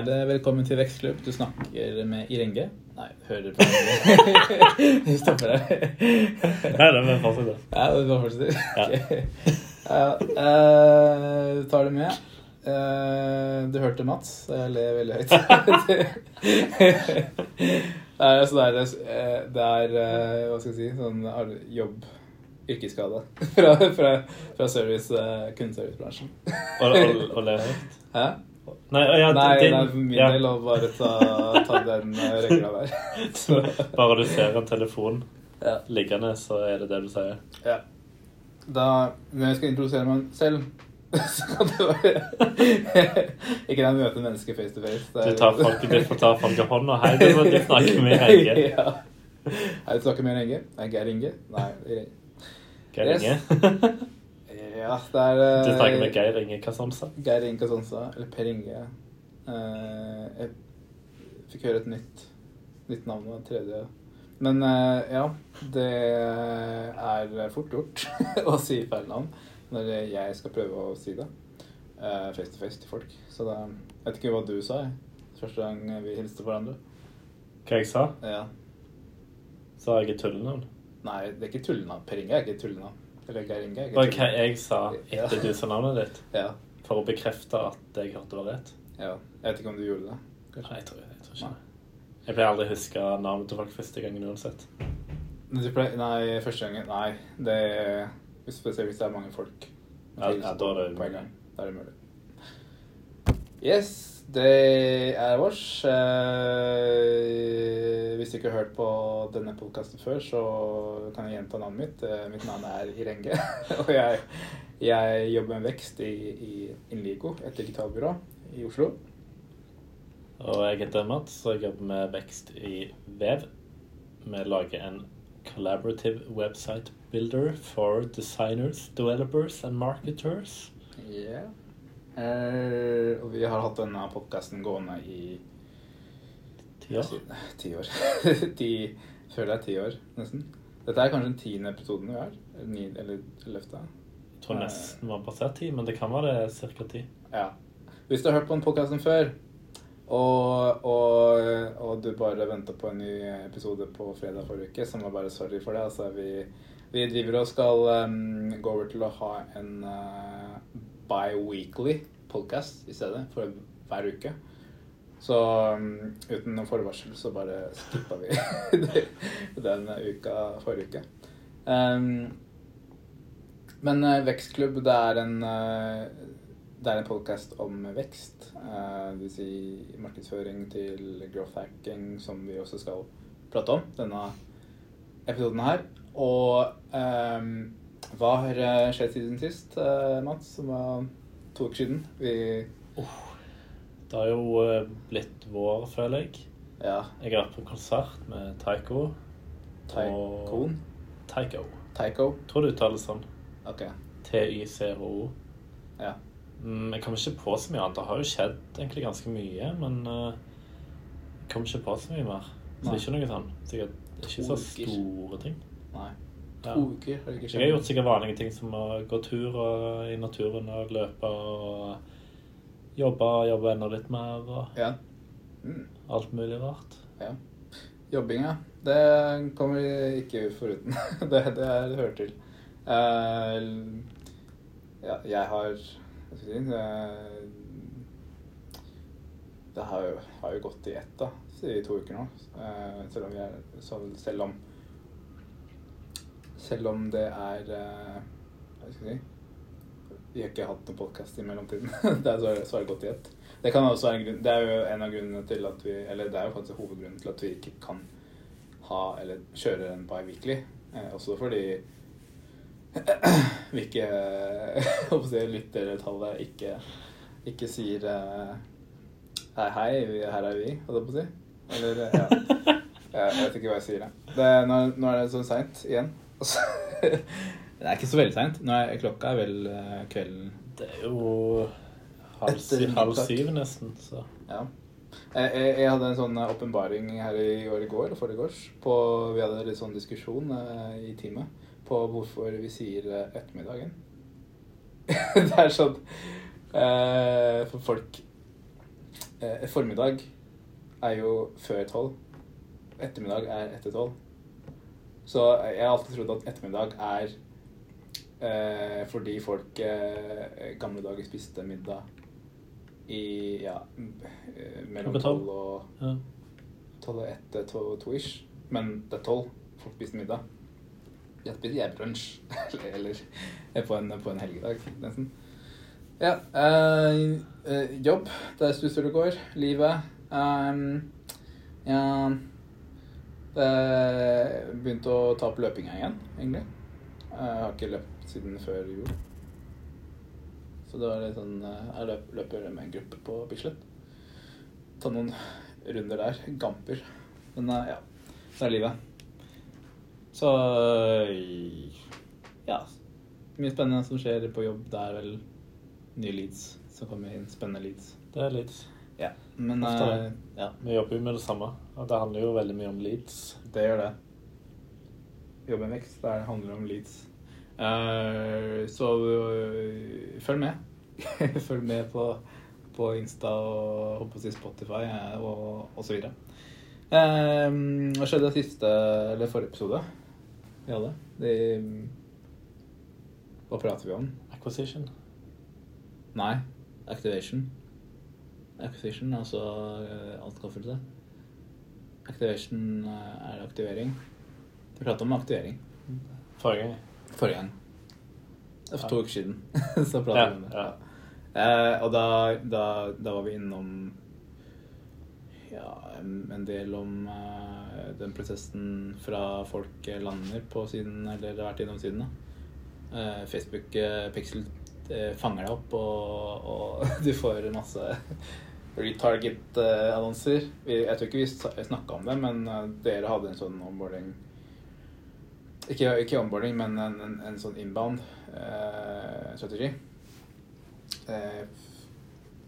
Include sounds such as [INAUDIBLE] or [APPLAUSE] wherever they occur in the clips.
Det er velkommen til Vekstklubb. Du snakker med Irenge. Nei, hører på Irenge. [LAUGHS] Vi stopper her. Nei, det må fortsette. Ja, det bare fortsetter. Ja. Ok. Ja, uh, du tar det med. Uh, du hørte Mats. Jeg ler veldig høyt. [LAUGHS] Nei, så det er, eh, det er eh, hva skal jeg si, sånn jobb, yrkesskade [LAUGHS] fra, fra, fra service, kundeservicebransjen. Og, og, og le høyt. Hæ? Nei, ja, Nei, din, er for min ja. del å bare ta, ta den eh, regla der. [LAUGHS] Så, Bare du ser en telefon ja. liggende, så er det det du sier. ja. Da, når jeg skal introdusere meg selv, [LAUGHS] så kan [LAUGHS] det være Ikke når jeg møter mennesker face to face. Du er- tar folk, du får ta folk i hånda. Hei, du, du snakker med Inge. ja. Hei, du snakker med Inge? Nei, Geir Inge? Nei, Geir Inge. Yes. Ja, det er uh, Du snakker med Geir Inge Kasonsa. Geir Inge Kasonsa, eller Per Inge. Uh, jeg fikk høre et nytt, nytt navn, og tredje. Men uh, ja, det er fort gjort [LAUGHS] å si feil navn når jeg skal prøve å si det face to face til folk. Så da jeg vet ikke hva du sa jeg, første gang vi hilste på hverandre. Hva jeg sa? Ja. Sa jeg ikke tullenavn? Nei, det er ikke tullenavn. Per Inge er ikke tullenavn. Er Hva jeg sa etter du sa navnet ditt? [LAUGHS] Ja, For å bekrefte at jeg hørte var rett? ja. Jeg vet ikke om du gjorde det. Nei, jeg tror, jeg tror ikke det. Jeg pleier aldri å huske navnet til folk første gangen uansett. Pleier, nei, første gangen Nei, det hvis, Spesielt hvis det er mange folk. Ja, ja, da er det på mulig. Da er det mulig. Yes, det er vårs. Eh, hvis du ikke har hørt på denne podkasten før, så kan jeg gjenta navnet mitt. Eh, mitt navn er Irenge. [LAUGHS] Og jeg, jeg jobber med vekst i, i Inligo, et digitalbyrå i Oslo. Og jeg heter Mats, og jeg jobber med vekst i Vev. Vi lager en collaborative website builder for designers, developers and marketers. Yeah. Eh, og vi har hatt denne podkasten gående i Ti år. Ti år. [LAUGHS] ti, føler er ti år, nesten. Dette er kanskje den tiende episoden vi har. Eller ni, eller ellevte. Jeg tror nesten var passert ti, men det kan være det ca. ti. Ja. Hvis du har hørt på den podkasten før, og, og, og du bare venta på en ny episode på fredag forrige uke, så må jeg bare sorry for det. Altså, vi, vi driver og skal um, gå over til å ha en uh, bi-weekly podcast i stedet, for hver uke. Så um, uten noen forvarsel så bare skippa vi [LAUGHS] den uka forrige uke. Um, men uh, Vekstklubb, det er en uh, en podkast om vekst. Uh, vil si markedsføring til growth hacking, som vi også skal prate om denne episoden her. Og um, hva har uh, skjedd siden sist, uh, Mats? Som var to uker siden. Vi Det har jo eh, blitt vår, føler jeg. Ja. Jeg har vært på konsert med Taiko. Taikon? Taiko. Taiko? Tror det uttales sånn. Ok. T-y-c-o-o. Ja. Mm, jeg kommer ikke på så mye annet. Det har jo skjedd egentlig ganske mye, men eh, jeg kommer ikke på så mye mer. Så det er ikke noe sånn sikkert ikke så store ting. Nei. Ja. Uker har det ikke Jeg har gjort sikkert vanlige ting som å gå tur i naturen og løpe og jobbe, jobbe enda litt mer og Ja. Mm. alt mulig rart. ja. Jobbing, ja. Det kommer vi ikke foruten. [LAUGHS] det, det er, det hører til. Uh, ja, jeg har Hva skal jeg si det, det har, jo, har jo gått i ett, da, i to uker nå. Uh, selv om så, Selv om Selv om det er eh, Hva skal jeg si Vi har ikke hatt noen podkast i mellomtiden. [LAUGHS] det er det gått i ett. Det kan også være en grunn Det er jo en av grunnene til at vi Eller det er jo faktisk hovedgrunnen til at vi ikke kan ha eller kjøre en bi-weekly. Eh, også fordi [CLEARS THROAT] vi ikke [LAUGHS] Håper jeg lyttertallet ikke, ikke sier eh, Hei, hei, her er vi, holdt jeg på å si. Eller, ja. [LAUGHS] Jeg vet ikke hva jeg sier. Det, nå, nå er det så seint igjen. [LAUGHS] Det er ikke så veldig seint. Klokka er vel eh, kvelden Det er jo halv, Etter halv syv nesten, så Ja. Jeg, jeg, jeg hadde en sånn eh, åpenbaring her i år i går, eller foregårs. På, vi hadde litt sånn diskusjon eh, i teamet på hvorfor vi sier ettermiddagen. [LAUGHS] det er sånn eh, For folk eh, formiddag er jo før tolv. Ettermiddag er etter tolv. Så jeg har alltid trodd at ettermiddag er eh, fordi folk eh, gamle dager spiste middag i ja, eh, mellom tolv. og tolv og ett to- to-ish. Men det er tolv folk spiser middag. Jeg spiser jeg brunsj. [LAUGHS] eller, eller på en, på en helgedag, nesten. Ja. eh, eh, jobb. Det er stusser det går. Livet. Um, ja eh, Begynte å ta opp løpinga igjen, egentlig. Jeg har ikke løpt siden før jul. Så det var litt sånn eh, Jeg løp, løper med en gruppe på Bislett. Ta noen runder der. Gamper. Men eh, ja. Det er livet. Så ja. Mye spennende som skjer på jobb. Det er vel nye leads som kommer inn. Spennende leads. Det er leads. Ja. Men Ofte uh, ja, Vi jobber jo med det samme, og det handler jo veldig mye om leads. det gjør det. Jobben vekst, det handler om leads. Uh, så uh, følg med. [LAUGHS] følg med på, på Insta og, og på Spotify eh, og, og så videre. Eh, hva skjedde siste, eller forrige episode? Vi hadde. Det, hva prater vi om? Acquisition. Nei. Activation. Acquisition, altså eh, anskaffelse. Activation er er aktivering. Vi pratet om aktivering Forrige gang. forrige gang. For to uker siden. [LAUGHS] så pratet Ja, vi om det. ja. Eh, og da, da, da var vi innom ja, en, en del om eh, den prosessen fra folk lander på siden, eller har vært innom siden. da. Eh, Facebook eh, Pixel eh, fanger deg opp, og, og [LAUGHS] du får masse retarget-annonser. jeg tror ikke vi snakka om det, men eh, dere hadde en sånn onboarding Ikke, ikke onboarding, men en, en, en sånn inbound-strategi. Eh,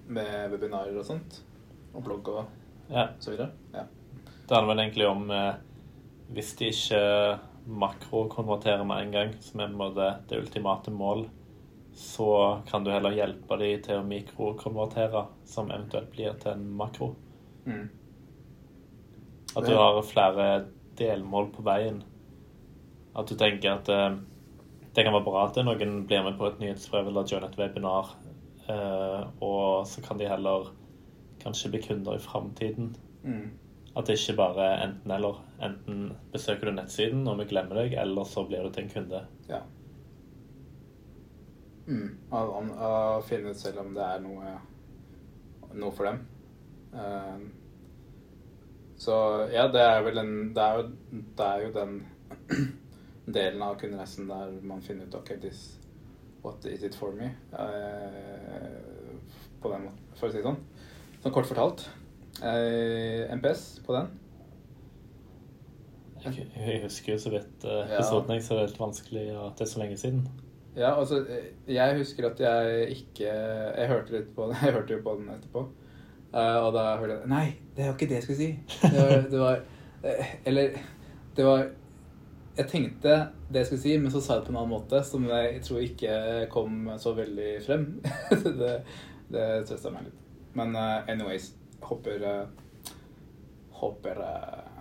med webinarer og sånt. Og blogg og Ja. så videre. Ja. Det handler vel egentlig om eh, hvis de ikke makrokonverterer med en gang, som er det ultimate mål, så kan du heller hjelpe dem til å mikrokonvertere, som eventuelt blir til en makro. Mm. At du har flere delmål på veien. At du tenker at eh, det kan være bra at noen blir med på et nyhetsbrev eller joiner et webinar, eh, og så kan de heller kanskje bli kunder i framtiden. Mm. At det ikke bare er enten-eller. Enten besøker du nettsiden og vi glemmer deg, eller så blir du til en kunde. Ja. Mm. Om, å finne ut selv om det er noe, noe for dem. Uh, så ja, det er vel en Det er jo, det er jo den [CLEARS THROAT] delen av kundereisen der man finner ut OK, this What is it for me? Uh, på den måten, for å si det sånn. Sånn kort fortalt. Uh, MPS på den. Jeg, jeg husker jo så vidt episoden, Ja. jeg, så det er litt vanskelig at det er så lenge siden. Ja, altså, eh, jeg husker at jeg ikke Jeg hørte litt på den, [LAUGHS] jeg hørte jo på den etterpå. Eh, og da hørte jeg Nei, det var ikke det jeg skulle si. Det var, det var eh, Eller det var Jeg tenkte det jeg skulle si, men så sa jeg det på en annen måte som jeg tror ikke kom så veldig frem. [LAUGHS] det det trøsta meg litt. Men anyways, håper Håper,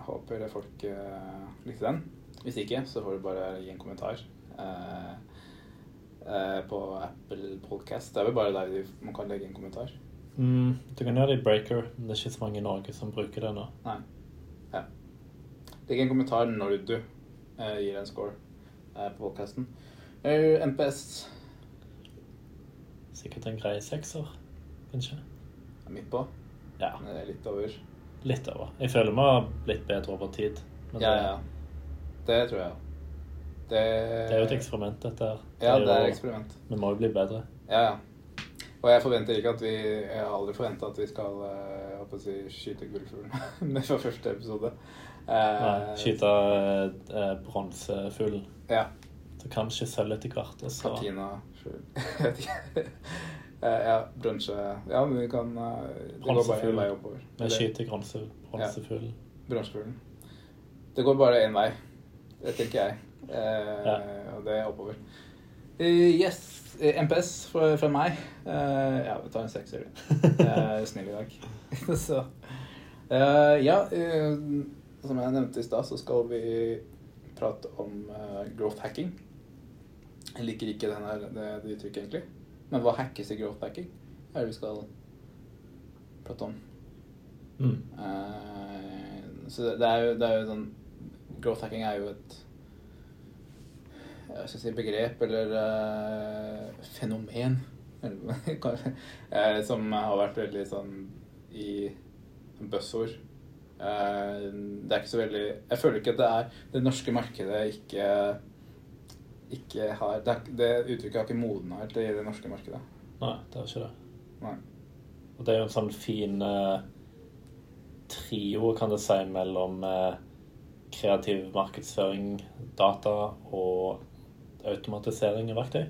håper folk uh, likte den. Hvis ikke, så får du bare gi en kommentar. Eh, på Apple Podcast. Det er vel bare der du- man kan legge en kommentar. Mm, du kan gjøre det i Breaker, men det er ikke så mange i Norge som bruker det nå. Nei. Ja. Legg en kommentar når du eh, gir en score eh, på podcasten. Eh, MPS Sikkert en grei sekser, kanskje. midt på. Ja, men det er litt over. litt over. Jeg føler vi har blitt bedre over tid. Men Ja, det, ja. Det tror jeg. Det, det er jo et eksperiment, dette her. Ja, det er jo- eksperiment. Vi må jo bli bedre. Ja, ja. Og jeg forventer ikke at vi Jeg har aldri forventa at vi skal eh, jeg håper å si, skyte gullfuglen [LAUGHS] med fra første episode. Eh, Nei, Skyte eh, bronsefuglen. Ja. Så kanskje sølv etter hvert. Og så Patina fugl. [LAUGHS] Eh, ja, bronse Ja, men vi kan eh, Det går bare en vei oppover. vi skyter bronsefuglen. bronsefuglen. Bronsefuglen. Det går bare én vei. Det tenker jeg. Eh, Ja. Og det er oppover. Eh, yes. eh, MPS fra, fra meg. Ja, vi tar en sekser. Er snill i dag. [LAUGHS] så Ja, som jeg nevnte i stad, så skal vi prate om growth hacking. Jeg liker ikke den her, det, det uttrykket, egentlig. Men hva hackes i growth hacking? Hva er det vi skal prate om? Mm. Uh, så det er jo, det er jo sånn Growth hacking er jo et si begrep eller uh, fenomen [LAUGHS] eh, som har vært veldig sånn i buzzord. Uh, det er ikke så veldig Jeg føler ikke at det er Det norske markedet ikke ikke har Det, er, det uttrykket har ikke modna helt i det norske markedet. Nei, det er ikke det. Nei. Og det er jo en sånn fin uh, trio, kan det si, mellom uh, kreativ markedsføring, data og automatisering av verktøy,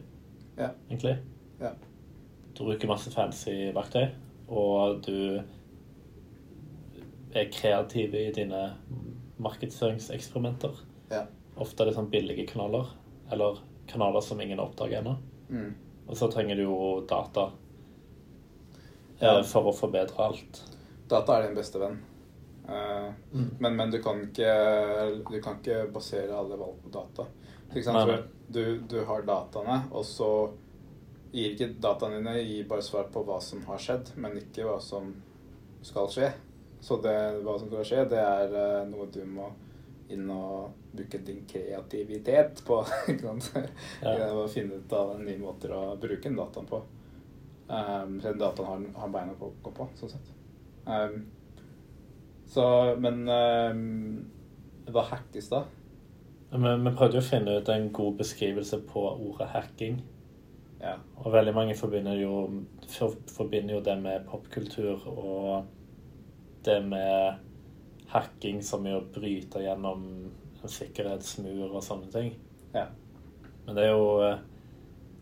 Ja. egentlig. Ja. Du bruker masse fancy verktøy, og du er kreativ i dine markedsføringseksperimenter. Ja. Ofte er det sånn billige kanaler, eller kanaler som ingen oppdager ennå. Mm. Og så trenger du jo data eh, for å forbedre alt. Data er din beste venn. Uh, Mm. Men, men du, kan ikke, du kan ikke basere alle valg på data. Nei. Du, du har dataene, og så gir ikke dataene dine gir bare svar på hva som har skjedd, men ikke hva som skal skje. Så det, hva som skal skje, det er uh, noe du må inn og bruke din kreativitet på. [LAUGHS] ikke sant? Ja. Å finne ut av nye måter å bruke den dataen på. Um, så den dataen har, har beina på å gå på, sånn sett. Um, så, men um, hva hackes da? Men vi prøvde jo å finne ut en god beskrivelse på ordet hacking. Ja. Og veldig mange forbinder jo, for, forbinder jo det med popkultur og det med hacking som er å bryte gjennom en sikkerhetsmur og sånne ting. ja. Men det er jo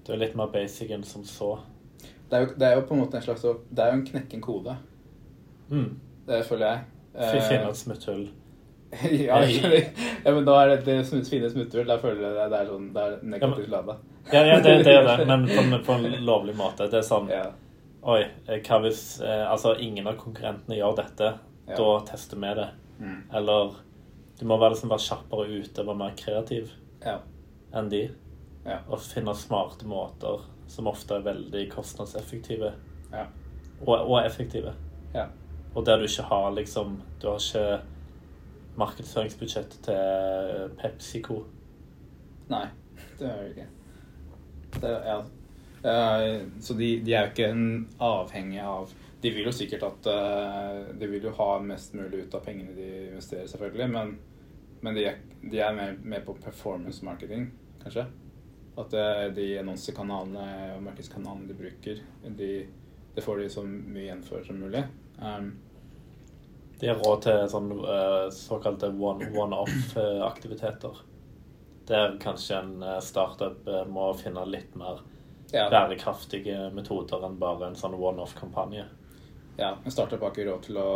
det er litt mer basic enn som så. Det, er jo, det er jo på en måte en slags Det er jo en knekken kode. Mm. Det føler jeg. Eh, finne et smutthull. [LAUGHS] ja, ja, men da er det det smut, fine smutthull. Da føler jeg det, er sånn Det er negativt lada. Ja, ja, det, det er det, [LAUGHS] men på, på en lovlig måte. Det er sånn Ja. Oi, eh, hva hvis eh, Altså, ingen av konkurrentene gjør dette. Ja. Da tester vi det. Mm. Eller du må være, liksom være kjappere ute, være mer kreativ ja. enn de. Ja. Og finne smarte måter som ofte er veldig kostnadseffektive. Ja. Og, og effektive. Ja. Og der du ikke har liksom Du har ikke markedsføringsbudsjett til PepsiCo. Nei, det er det ikke. Det, ja. Uh, så de, de er jo ikke en avhengig av De vil jo sikkert at uh, De vil jo ha mest mulig ut av pengene de investerer, selvfølgelig, men, men de, er, de er mer, mer på performance marketing, kanskje. At eh, de annonsekanalene og markedskanalene de bruker, de, det får de så mye igjen for som mulig. Um, De har råd til sånn eh, såkalte one- one-off-aktiviteter. Der kanskje en eh, startup eh, må finne litt mer ja, bærekraftige metoder enn bare en sånn one-off-kampanje. Ja, en startup har ikke råd til å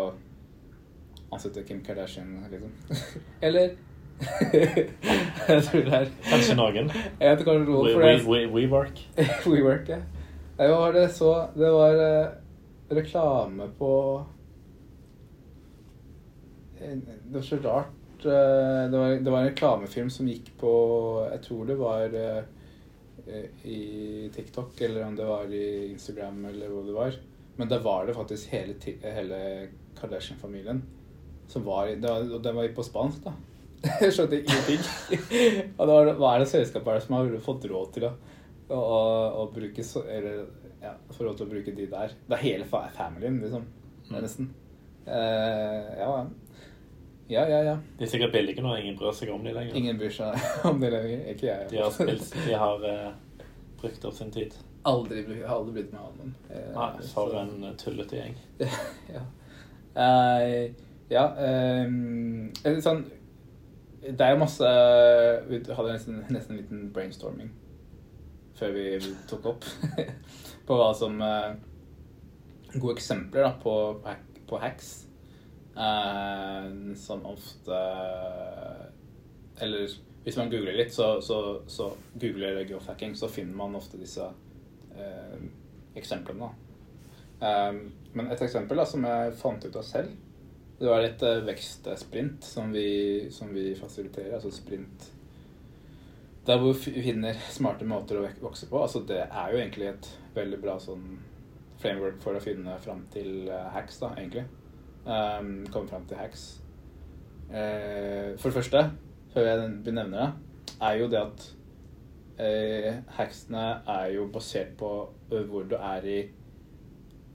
ansette Kim Kardashian, liksom. [LAUGHS] Eller [LAUGHS] Jeg tror det er Kanskje noen. Jeg vet ikke hva det er WeWork. [LAUGHS] WeWork, ja. Det var det så Det var reklame på Det var så rart. eh, det, var, det var en reklamefilm som gikk på Jeg tror det var eh, i TikTok, eller om det var i Instagram, eller hvor det var. Men da var det faktisk hele, hele Kardashian-familien som var det var, Og den var på spansk, da. [LAUGHS] Jeg skjønte ingenting. [LAUGHS] og det var, hva er det selskapet her som har fått råd til å, å, å bruke så, Eller ja, få råd til å bruke de der? Det er hele fa- familien, liksom. Det er nesten. Eh, ja, ja, ja. ja. De er sikkert billige nå, ingen bryr seg om de lenger. Ingen bryr seg [LAUGHS] om de lenger. Ikke jeg. De har, spilt, de har uh, brukt opp sin tid. Aldri, har aldri blitt med om dem. Eh, Nei, for så- en eh, tullete gjeng. [LAUGHS] ja. Uh, ja um, sånn Det er jo masse Vi hadde nesten, nesten en liten brainstorming før vi tok opp [LAUGHS] på hva som uh, Gode eksempler da, på, på, på hacks eh, som ofte Eller hvis man googler litt, så, så, så googler geofacking, så finner man ofte disse eh, eksemplene. Um, men et eksempel da, som jeg fant ut av selv, det var et uh, vekstsprint som vi, som vi fasiliterer. Altså sprint Der hvor vi finner smarte måter å vokse på. Altså det er jo egentlig et veldig bra sånn framework for å finne fram til uh, hacks, da, egentlig. Um, komme fram til hacks. Uh, for det første, før jeg benevner det, er jo det at uh, hacksene er jo basert på hvor du er i,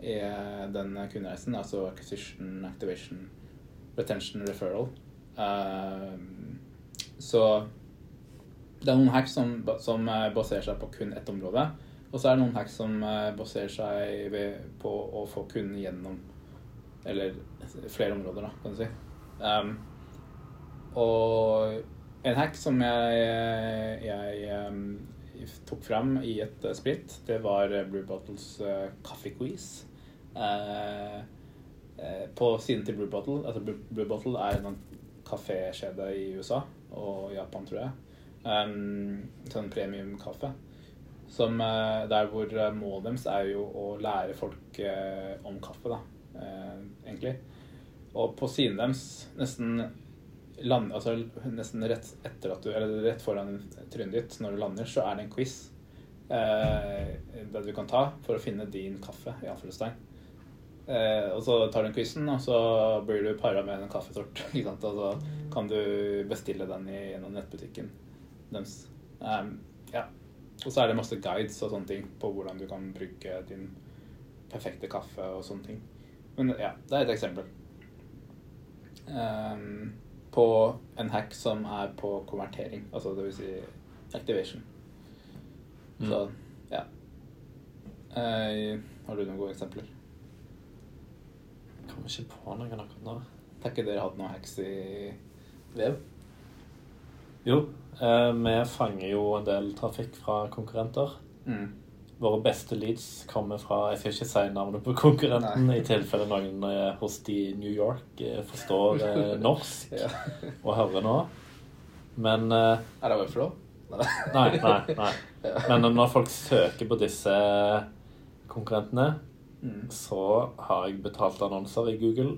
i den kundereisen, altså acquisition, activation, retention, referral. Uh, så det er noen hacks som, som eh, baserer seg på kun ett område. Og så er det noen hacks som baserer seg på å få kunden gjennom Eller flere områder, da, kan du si. Um, og en hack som jeg, jeg um, tok fram i et sprint, det var Blue Bottles uh, kaffequiz. Uh, uh, på siden til Blue Bottle Altså Blue, Bottle er en kafékjede i USA og Japan, tror jeg. Um, sånn premiumkaffe. Som uh, Der hvor uh, målet deres er jo å lære folk uh, om kaffe, da, egentlig. Og på siden deres, nesten land, altså nesten rett du rett foran trynet ditt når du lander, så er det en quiz eh, det du kan ta for å finne din kaffe, i anførselstegn. Eh, og så tar du quizen, og så blir du para med en kaffesort. [LAUGHS] Ikke sant? Og så kan du bestille den gjennom nettbutikken deres. Um, ja. Og så er det masse guides og sånne ting på hvordan du kan bruke din perfekte kaffe og sånne ting. Men ja, det er et eksempel. Um, på en hack som er på konvertering, altså det vil si activation. Mm. Så ja. Uh, har du noen gode eksempler? Kommer ikke på noen akkurat nå. Har ikke dere hatt noen hacks i vev? Jo, eh, vi fanger jo en del trafikk fra konkurrenter. Mm. Våre beste leads kommer fra Jeg skal ikke si navnet på konkurrenten, Nei. i tilfelle noen eh, hos de i New York eh, forstår eh, [LAUGHS] norsk Ja. og hører nå. Men Er det overflå? Nei, nei. nei. [LAUGHS] Men når folk søker på disse konkurrentene, Mm. så har jeg betalt annonser i Google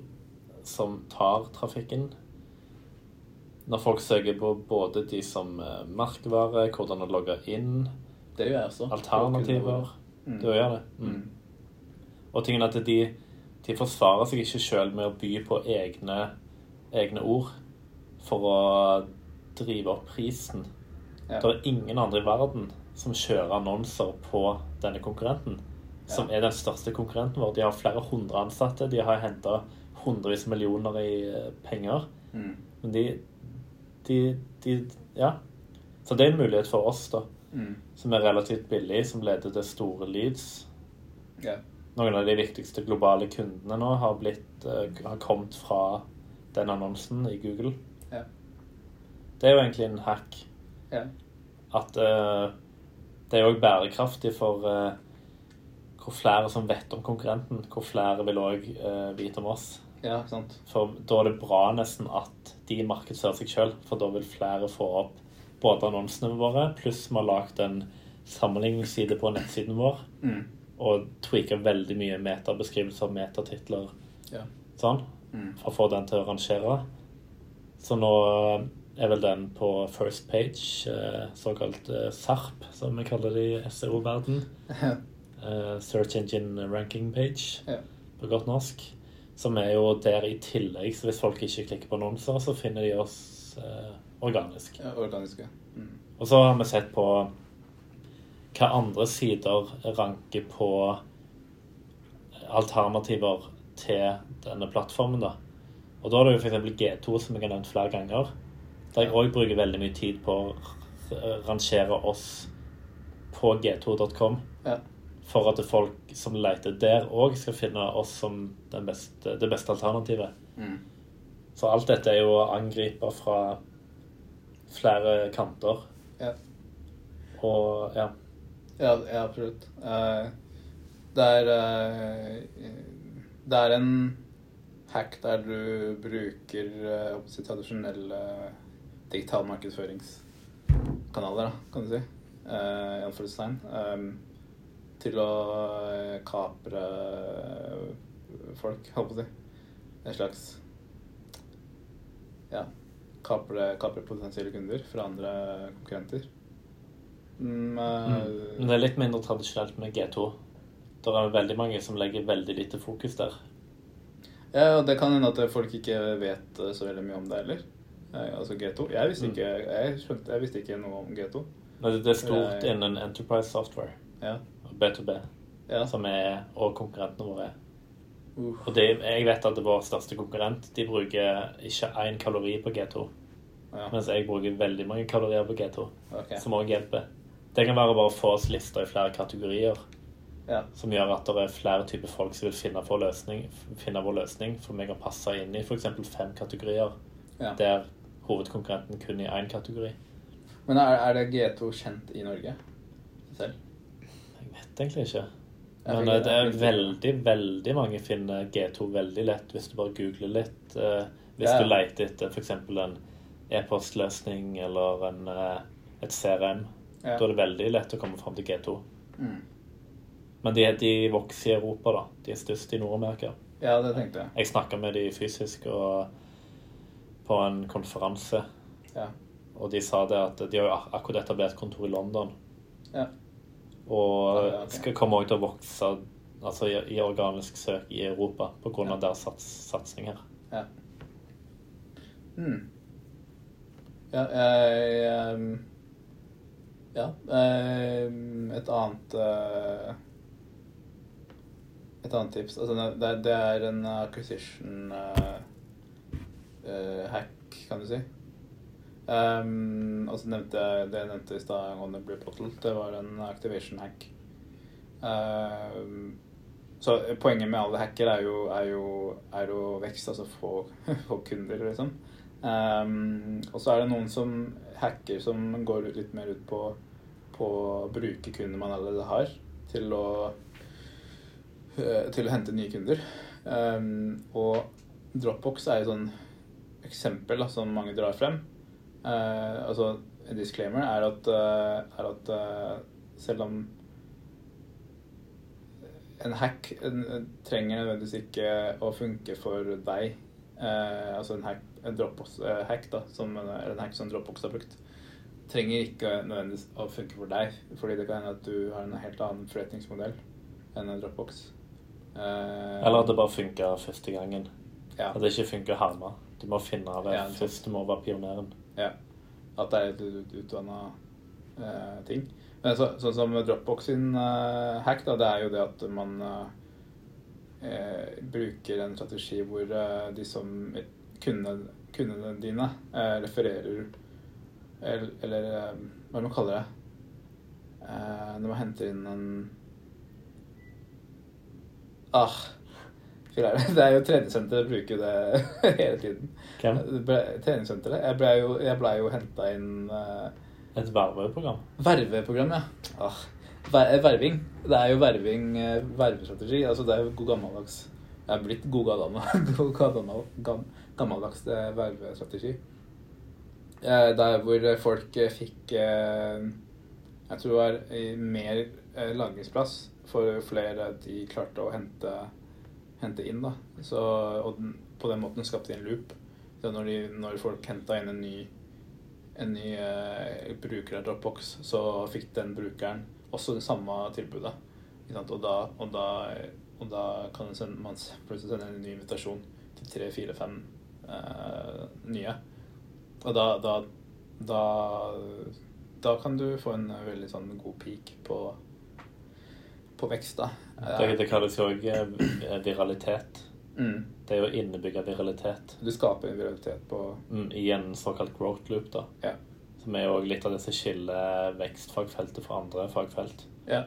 som tar trafikken. Når folk søker på både de som merkevare, hvordan å logge inn, Det gjør jeg også. alternativer Mm. Du gjør det. Mm. Og tingen at de, de forsvarer seg ikke sjøl med å by på egne, egne ord for å drive opp prisen. Ja. Det er ingen andre i verden som kjører annonser på denne konkurrenten, som er den største konkurrenten vår. De har flere hundre ansatte, de har henta hundrevis av millioner i eh, penger. Mm. Men de, de, de Ja. Så det er en mulighet for oss, da, Mm. som er relativt billig, som leder til store leads. Yeah. Noen av de viktigste globale kundene nå har, blitt, eh, har kommet fra den annonsen i Google. Yeah. Det er jo egentlig en hack. Yeah. At uh, det er òg bærekraftig for uh, hvor flere som vet om konkurrenten. Hvor flere vil òg vite om oss. ja, sant. For da er det bra nesten at de markedsfører seg sjøl, for da vil flere få opp både annonsene våre, pluss vi har lagd en sammenligningsside på nettsiden vår Mm. og tweaka veldig mye metabeskrivelser, metatitler, Ja. sånn, Mm. for å få den til å rangere. Så nå er vel den på first page, eh, såkalt eh, SARP, som vi kaller det i SEO-verden. Ja. Eh, Search Engine Ranking Page, Ja. på godt norsk. Som er jo der i tillegg, så hvis folk ikke klikker på annonser, så finner de oss eh, organisk. ja. Mm. Og så har vi sett på hva andre sider ranker på alternativer til denne plattformen. da. Og da er det jo f.eks. G2, som jeg har nevnt flere ganger. Der jeg òg bruker veldig mye tid på å rangere oss på g2.com. Ja. For at folk som leter der òg skal finne oss som den beste, det beste alternativet. Mm. Så alt dette er jo å angripe fra flere kanter. Ja. Og ja. Ja, ja absolutt. Eh, det er eh, Det er en hack der du bruker uh, tradisjonelle digital markedsføringskanaler, da, kan du si, uh, i um, til å eh, kapre folk, holdt på å si. En slags ja, kapre, kapre potensielle kunder fra andre konkurrenter. Mm, eh, Men det er litt mindre tradisjonelt med G2. Det er veldig mange som legger veldig lite fokus der. Ja, og det kan hende at folk ikke vet eh, så veldig mye om det heller. Eh, Altså G2. Jeg visste Mm. ikke, jeg skjønte, jeg visste ikke noe om G2. Men det er stort innen Enterprise Software, Ja. B2B, ja. som er, og konkurrentene våre er. Og det, jeg vet at det er vår største konkurrent de bruker ikke én kalori på G2, ja. mens jeg bruker veldig mange kalorier på G2, okay. som òg hjelper. Det kan være bare å få oss lister i flere kategorier, Ja. som gjør at det er flere typer folk som vil finne vår løsning, finne vår løsning for meg å passe inn i f.eks. fem kategorier, ja. der hovedkonkurrenten kun i én kategori. Men er, er det G2 kjent i Norge selv? Jeg vet egentlig ikke. Men eh, det er veldig, veldig mange finner G2 veldig lett hvis du bare googler litt. eh, Hvis Ja. du leter etter f.eks. en e-postløsning eller en, eh, et CRM. Ja. Da er det veldig lett å komme fram til G2. Mm. Men de, de vokser i Europa, da. De er størst i Nord-Amerika. Ja, det tenkte jeg. Jeg snakka med de fysisk på en konferanse, Ja. og de sa det at de har akkurat etablert kontor i London. Ja. Og skal komme til å vokse altså i, i organisk søk i Europa pga. Ja. av deres sats, satsing her. Ja. Hmm. Ja, ehm, Ja. ehm, et annet eh, Et annet tips altså det, det er- er en acquisition eh, eh, hack, kan du si. Um, og så nevnte jeg det jeg nevnte i stad angående Blue Bottle. Det var en activation hack. Um, så poenget med alle hacker er jo, er jo, er jo vekst, altså få, [LAUGHS] få kunder, liksom. Um, og så er det noen som hacker som går litt mer ut på, på å bruke kunder man allerede har, til å, eh, til å hente nye kunder. Og Dropbox er et sånn eksempel da, som mange drar frem. Eh, altså, en disclaimer er at, uh, er at uh, selv om en hack en, en trenger nødvendigvis ikke å funke for deg. Altså en hack, en Dropbox-hack, da, som, eller en hack som Dropbox har brukt, trenger ikke nødvendigvis å funke for deg. Fordi det kan hende at du har en helt annen forretningsmodell enn en Dropbox. Eller at det bare funker første gangen. ja, At det ikke funker hjemme. Du må finne det Ja, først. Du må være pioneren. Ja, at det er et ut- utvanna eh, ting. Men så, sånn som Dropbox sin uh, hack, da, det er jo det at man eh, bruker en strategi hvor de som kundene, kundene dine refererer Eller, eller hva er man kaller det? Når man henter inn en Ah, det. det er jo treningssenteret bruker det [LAUGHS] hele tiden. Hvem? Treningssenteret. Jeg ble jo, jeg ble jo henta inn uh, Et verveprogram. Verveprogram, ja. Ah, ver verving. Det er jo verving, uh, vervestrategi. Altså, det er jo god gammeldags Jeg er blitt god gammel, [LAUGHS] gam, gammeldags uh, vervestrategi. Eh, der hvor folk eh, fikk eh, Jeg tror det var mer eh, lagringsplass for flere de klarte å hente, hente inn. da. Så, og den, på den måten skapte de en loop. Så når, de, når folk henta inn en ny en ny eh, bruker av Dropbox, så fikk den brukeren også det samme tilbudet. Og, da, og, da, og da kan sende, man plutselig sende en ny invitasjon til tre, fire, fem eh, nye. Og da, da, da kan du få en veldig sånn god peak på, på vekst, da. Det, det kalles jo også viralitet. Mm. Det er jo innebygge viralitet Du skaper en viralitet på mm, i en såkalt growth loop, da. Ja. Som er jo litt av det som skiller vekstfagfeltet fra andre fagfelt. Ja.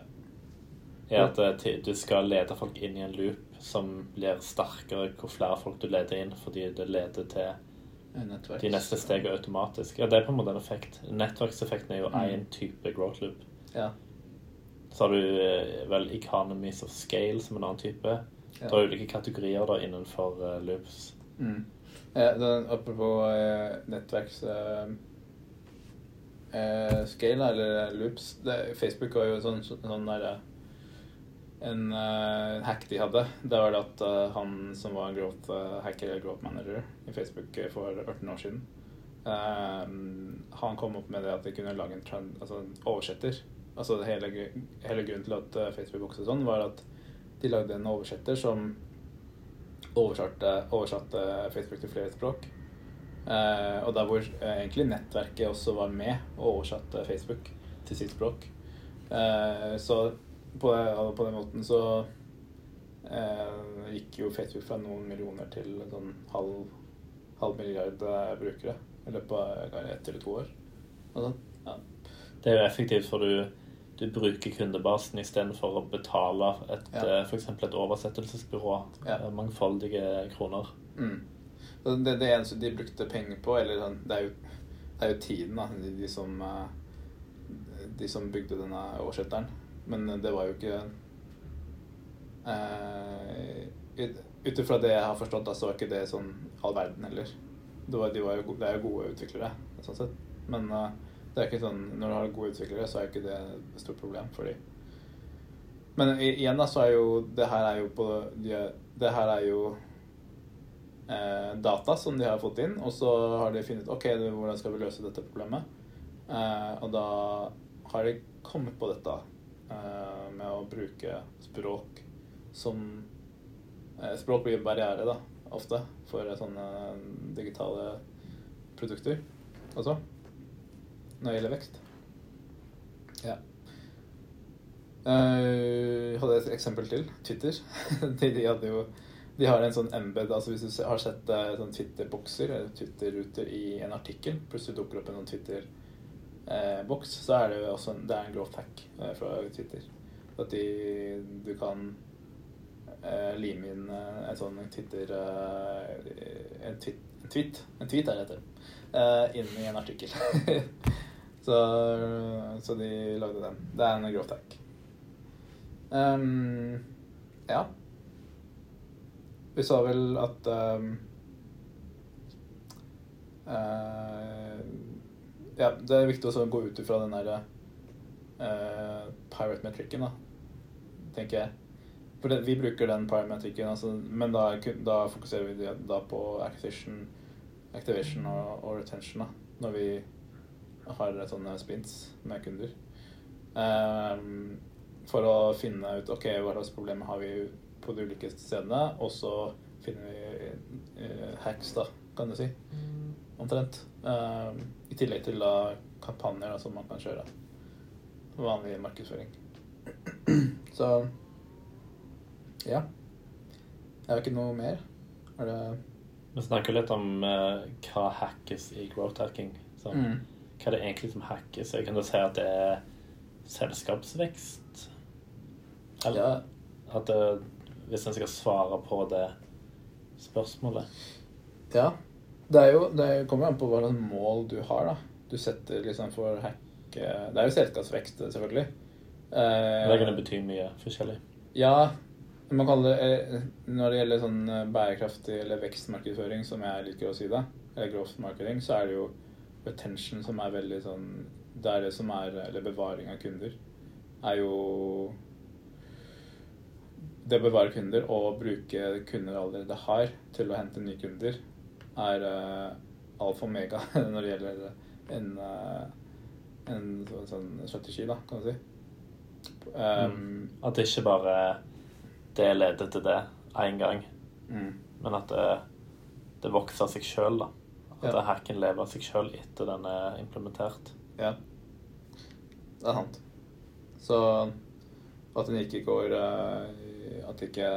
Er at eh, du skal lede folk inn i en loop som blir sterkere hvor flere folk du leder inn, fordi det leder til Nettverks. de neste stegene automatisk. Ja, det er på en måte en effekt. Nettverkseffekten er jo Mm. type growth loop. Ja. Så har du eh, vel economies of scale som en annen type. Ja. Det er ulike kategorier da innenfor uh, loops. Mm. Eh, den, apropos eh, nettverks... Eh, eh, scale, eller loops det, Facebook var jo sånn, sånn der, en uh, hack de hadde. Det var det at uh, han som var growth uh, hacker eller growth manager i Facebook for 18 år siden, han kom opp med det at de kunne lage en trend, altså en oversetter. Altså hele, hele, grunnen til at Facebook vokste sånn, var at de lagde en oversetter som oversatte, oversatte Facebook til flere språk. og der hvor egentlig nettverket også var med og oversatte Facebook til sitt språk. så på, på, den måten så eh, gikk jo Facebook fra noen millioner til sånn halv, halv milliard eh, brukere i løpet av ett eller to år. Sånn. Ja. Det er jo effektivt, for du, du bruker kundebasen istedenfor å betale et, ja. Eh, f.eks. et oversettelsesbyrå ja. Eh, mangfoldige kroner. Mm. Det, det eneste de brukte penger på, eller sånn, det er jo, det er jo tiden, da, de, de, som, de som bygde denne oversetteren. Men det var jo ikke eh, Ut ifra det jeg har forstått, da, så var ikke det sånn all verden heller. Det, var, de var jo, det er jo gode utviklere, sånn sett. Men uh, det er ikke sånn, når du har gode utviklere, så er ikke det et stort problem for dem. Men igjen, da, så er jo Det her er jo på de, Det her er jo eh, data som de har fått inn, og så har de funnet OK, hvordan skal vi løse dette problemet? Eh, og da har de kommet på dette Eh, med å bruke språk som eh, Språk blir barriere, da, ofte, for sånne digitale produkter også. Når det gjelder vekst. Ja. Jeg uh, hadde et eksempel til. Twitter. [LAUGHS] de, de, hadde jo de har en sånn embed altså Hvis du har sett uh, sånn Twitter-bokser eller Twitter-ruter i en artikkel, plutselig dukker opp en sånn Twitter eh, boks, så er det også en, det er en growth hack eh, fra Twitter. At de, du kan eh, lime inn eh, en sånn Twitter eh, en, tweet, en tweet En tweet er det heter. Eh, inn i en artikkel. [LAUGHS] så, så, de lagde den. Det er en growth hack. Um, ja. Vi sa vel at um, uh, ja, det er viktig å gå ut ifra den derre uh, pirate metricen, da, tenker jeg. For det, vi bruker den pirate metricen, altså, men da, da, fokuserer vi da på acquisition, activation og, og, retention da, når vi har sånne spins med kunder. Um, for å finne ut ok, hva slags problemer har vi på de ulike stedene, og så finner vi uh, hacks, da, kan du si. Mm. Omtrent. Um, I tillegg til da, kampanjer da, som man kan kjøre. Vanlig markedsføring. Så ja. Jeg har ikke noe mer. Er det Vi snakker litt om uh, hva hackes i growth hacking. Så, mm. Hva er det egentlig som hackes? Jeg kan da si at det er selskapsvekst. Eller ja. at det, hvis en skal svare på det spørsmålet. Ja. Det, er jo, det kommer an på hva slags mål du har. da. Du setter liksom for hack Det er jo selskapsvekst, selvfølgelig. Eh, det kan bety mye forskjellig. Ja. Man kaller det, eh, Når det gjelder sånn eh, bærekraftig eller vekstmarkedsføring, som jeg liker å si det, eller growth marketing, så er det jo retention som er veldig sånn Det er det som er Eller bevaring av kunder. Er jo Det å bevare kunder og bruke kunder allerede har, til å hente nye kunder, er uh, alfa og omega [LAUGHS] når det gjelder en, uh, en sånn, sånn strategi, da, kan du si. Um, mm. At det ikke bare det leder til det én gang, mm. men at det, det vokser av seg sjøl, da. At ja. hacken lever av seg sjøl etter den er implementert. Ja. Det er sant. Så at den ikke går uh, At det ikke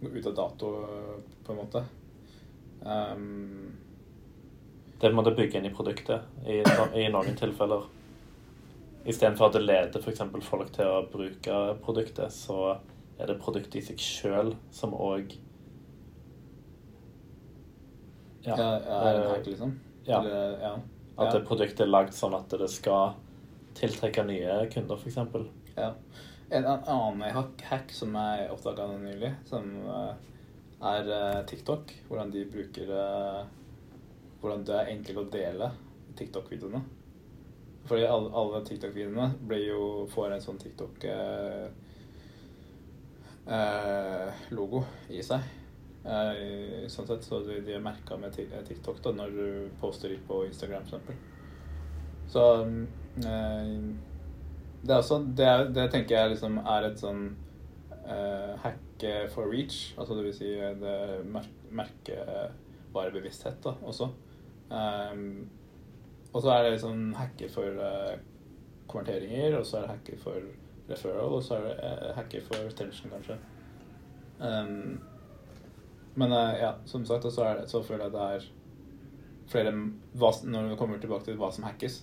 går ut av dato, på en måte. Um, det må du bygge inn i produktet i, i noen tilfeller. Istedenfor at det leder f.eks. folk til å bruke produktet, så er det produktet i seg sjøl som òg ja, ja, er en hack, liksom? Ja. Eller, ja. At det produktet er lagd sånn at det skal tiltrekke nye kunder, f.eks. Ja. En annen hack, hack som jeg oppdaga nylig, som uh, er uh, TikTok. Hvordan de bruker uh, Hvordan det er enkelt å dele TikTok-videoene. Fordi alle, alle TikTok-videoene blir jo får en sånn TikTok-logo i seg. Sånn sett, så de, de er merka med TikTok da, når du poster litt på Instagram, eksempel. Så eh, det er også det, det tenker jeg liksom er et sånn eh, hack for reach. Altså det vil si eh, det mer merkevarebevissthet da også. Um, og så er det liksom hacker for eh, konverteringer, og så er det hacker for referral, og så er det eh, hacker for retention, kanskje. Um, men eh, ja, som sagt, så, det, så føler jeg det er flere hva, Når vi kommer tilbake til hva som hackes,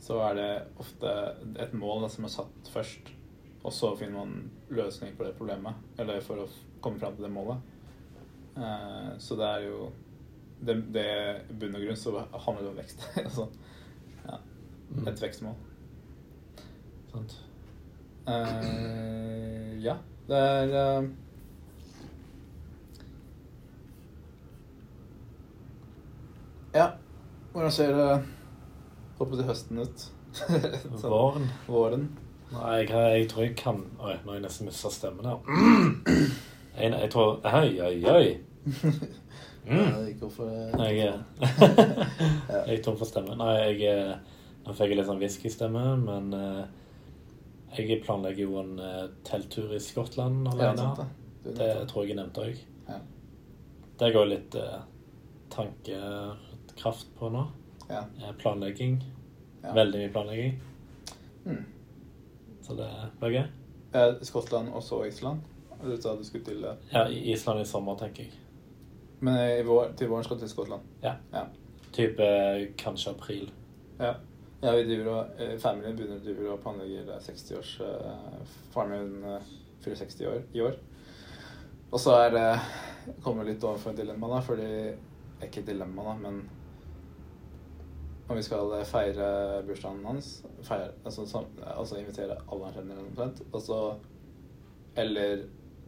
så er det ofte et mål da, som er satt først. Og så finner man løsning på det problemet, eller for å komme fram til det målet. Uh, så det er jo det, det bunn og grunn så handler det om vekst. [LAUGHS] altså, ja, Mm. et vekstmål. Sant. Uh, ja, det er eh, Ja, hvordan ser det Håper til høsten ut? [LAUGHS] Sånn, Våren. Våren. Nei, jeg, jeg tror jeg kan Oi, nå har jeg nesten mista stemmen her. [CLEARS THROAT] Jeg, jeg tror Oi, oi, oi. Mm. Det Jeg, er- [LAUGHS] jeg er tom for stemme. Nei, jeg Nå fikk jeg litt sånn whiskystemme, men eh, jeg planlegger jo en eh, telttur i Skottland alene. det. Det tror jeg jeg nevnte òg. Ja. Det går litt eh, tankekraft på nå. Ja. Eh, planlegging. Ja. Veldig mye planlegging. Mm. Så det blir gøy. Eh, Skottland og så Island? Du sa du skulle til eh, Ja, Island i sommer, tenker jeg. Men i vår, til våren skal du til Skottland? Ja. Ja. Type eh, kanskje april. Ja. ja vi driver og eh, Familien begynner driver og planlegger eh, 60-års eh, Faren min eh, fyller 60 år i år. Og så er det kommer litt overfor et dilemma, da, fordi Ikke dilemma, da, men om vi skal eh, feire bursdagen hans, feire, altså, altså invitere alle han kjenner, omtrent, og så Eller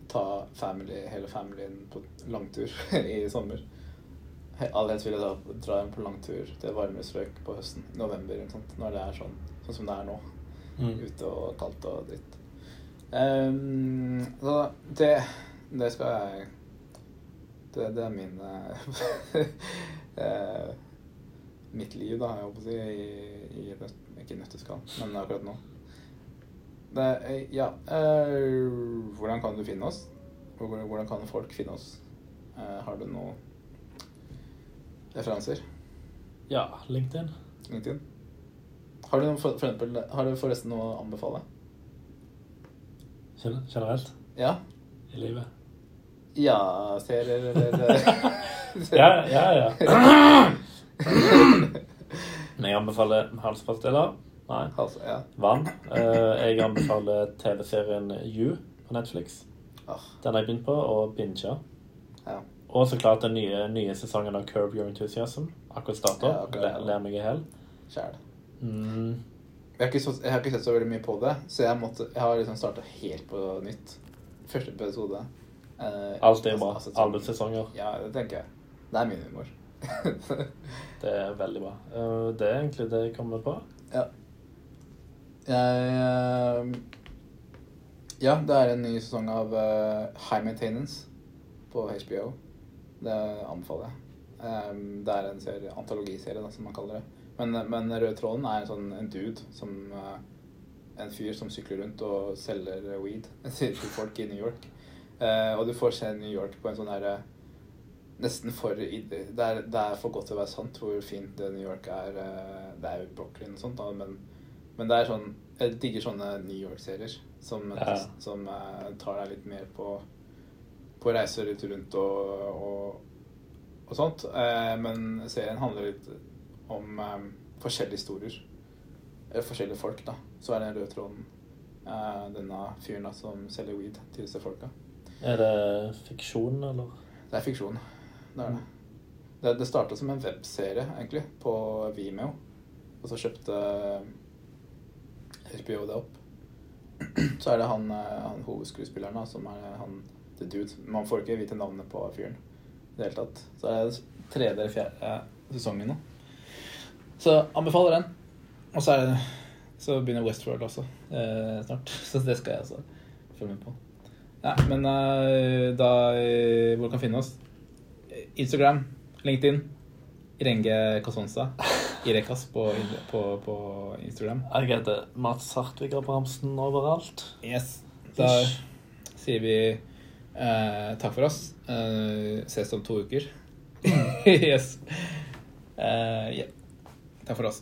ta family, hele familien på langtur [LAUGHS] i sommer. He- vil jeg dra, en på langtur til varmere strøk på høsten. November. Når det er sånn, sånn som det er nå. Mm. Ute og kaldt og dritt. Um, så det, det skal jeg Det, det er min eh, [LAUGHS] Mitt liv, da, jeg håper å si, i, i ikke nøtteskall, men akkurat nå. Det, eh, ja uh, Hvordan kan du finne oss? Hvordan kan folk finne oss? Uh, har du noen referanser? Ja, LinkedIn. LinkedIn? Har du, noen, for, for eksempel, har du forresten noe å anbefale? Generelt Ja? i livet. Ja, serier eller [LAUGHS] Ja, ja, ja. [CLEARS THROAT] Men jeg anbefaler halspastiller. Nei. Hals, ja. Vann. Eh, Jeg anbefaler TV-serien You på Netflix. Den har jeg begynt på, og binga. ja. Og så klart den nye, nye sesongen av Curb Your Enthusiasm. Akkurat starta. Ja, okay. Le- Ler meg i hjel. Mm. Jeg, har så- jeg har ikke sett så veldig mye på det, så jeg, måtte, jeg har liksom starta helt på nytt. Første episode. Eh, Alt er altså- bra. altså, sånn- Alle sesonger. Ja, det tenker jeg. Det er min humor. [LAUGHS] Det er veldig bra. Eh, Det er egentlig det jeg kommer på. ja. Jeg eh, Ja, det er en ny sesong av eh, High Maintenance på HBO. Det anbefaler jeg. Det er en serie, antologiserie, da, som man kaller det. Men, men rød tråden er en sånn en dude som En fyr som sykler rundt og selger weed [LAUGHS] til folk i New York. Og du får se New York på en sånn herre Nesten for det er, det er for godt til å være sant hvor fint det New York er. eh, Det er jo Brooklyn og sånt, da, men, men det er sånn Jeg digger sånne New York-serier som, Ja. som eh, tar deg litt mer på på reiser litt rundt og, og, og sånt. Eh, men serien handler litt om forskjellige historier. Eller forskjellige folk, da. Så er den røde tråden. Eh, denne fyren da som selger weed til disse folka. Er det fiksjon, eller? Det er fiksjon. Det er det. Det, det starta som en webserie, egentlig, på Vimeo. Og så kjøpte HBO det opp. Så er det han, eh, han hovedskuespilleren da, som er han the dude. Man får ikke vite navnet på fyren i det hele tatt. Så er det tredje eller fjerde eh, sesongen nå. Så anbefaler den. Og så, det, så begynner Westworld også eh, snart. [LAUGHS] Så det skal jeg også følge med på. Ja, men eh, da eh, Hvor kan finne oss? Instagram, LinkedIn, Renge Kasonsa. Irekas på, på, på Instagram. Jeg heter Mats Hartvig Abrahamsen overalt. Yes. Da sier vi eh, takk for oss. Eh, ses om to uker. [LAUGHS] yes. Eh, yeah. Takk for oss.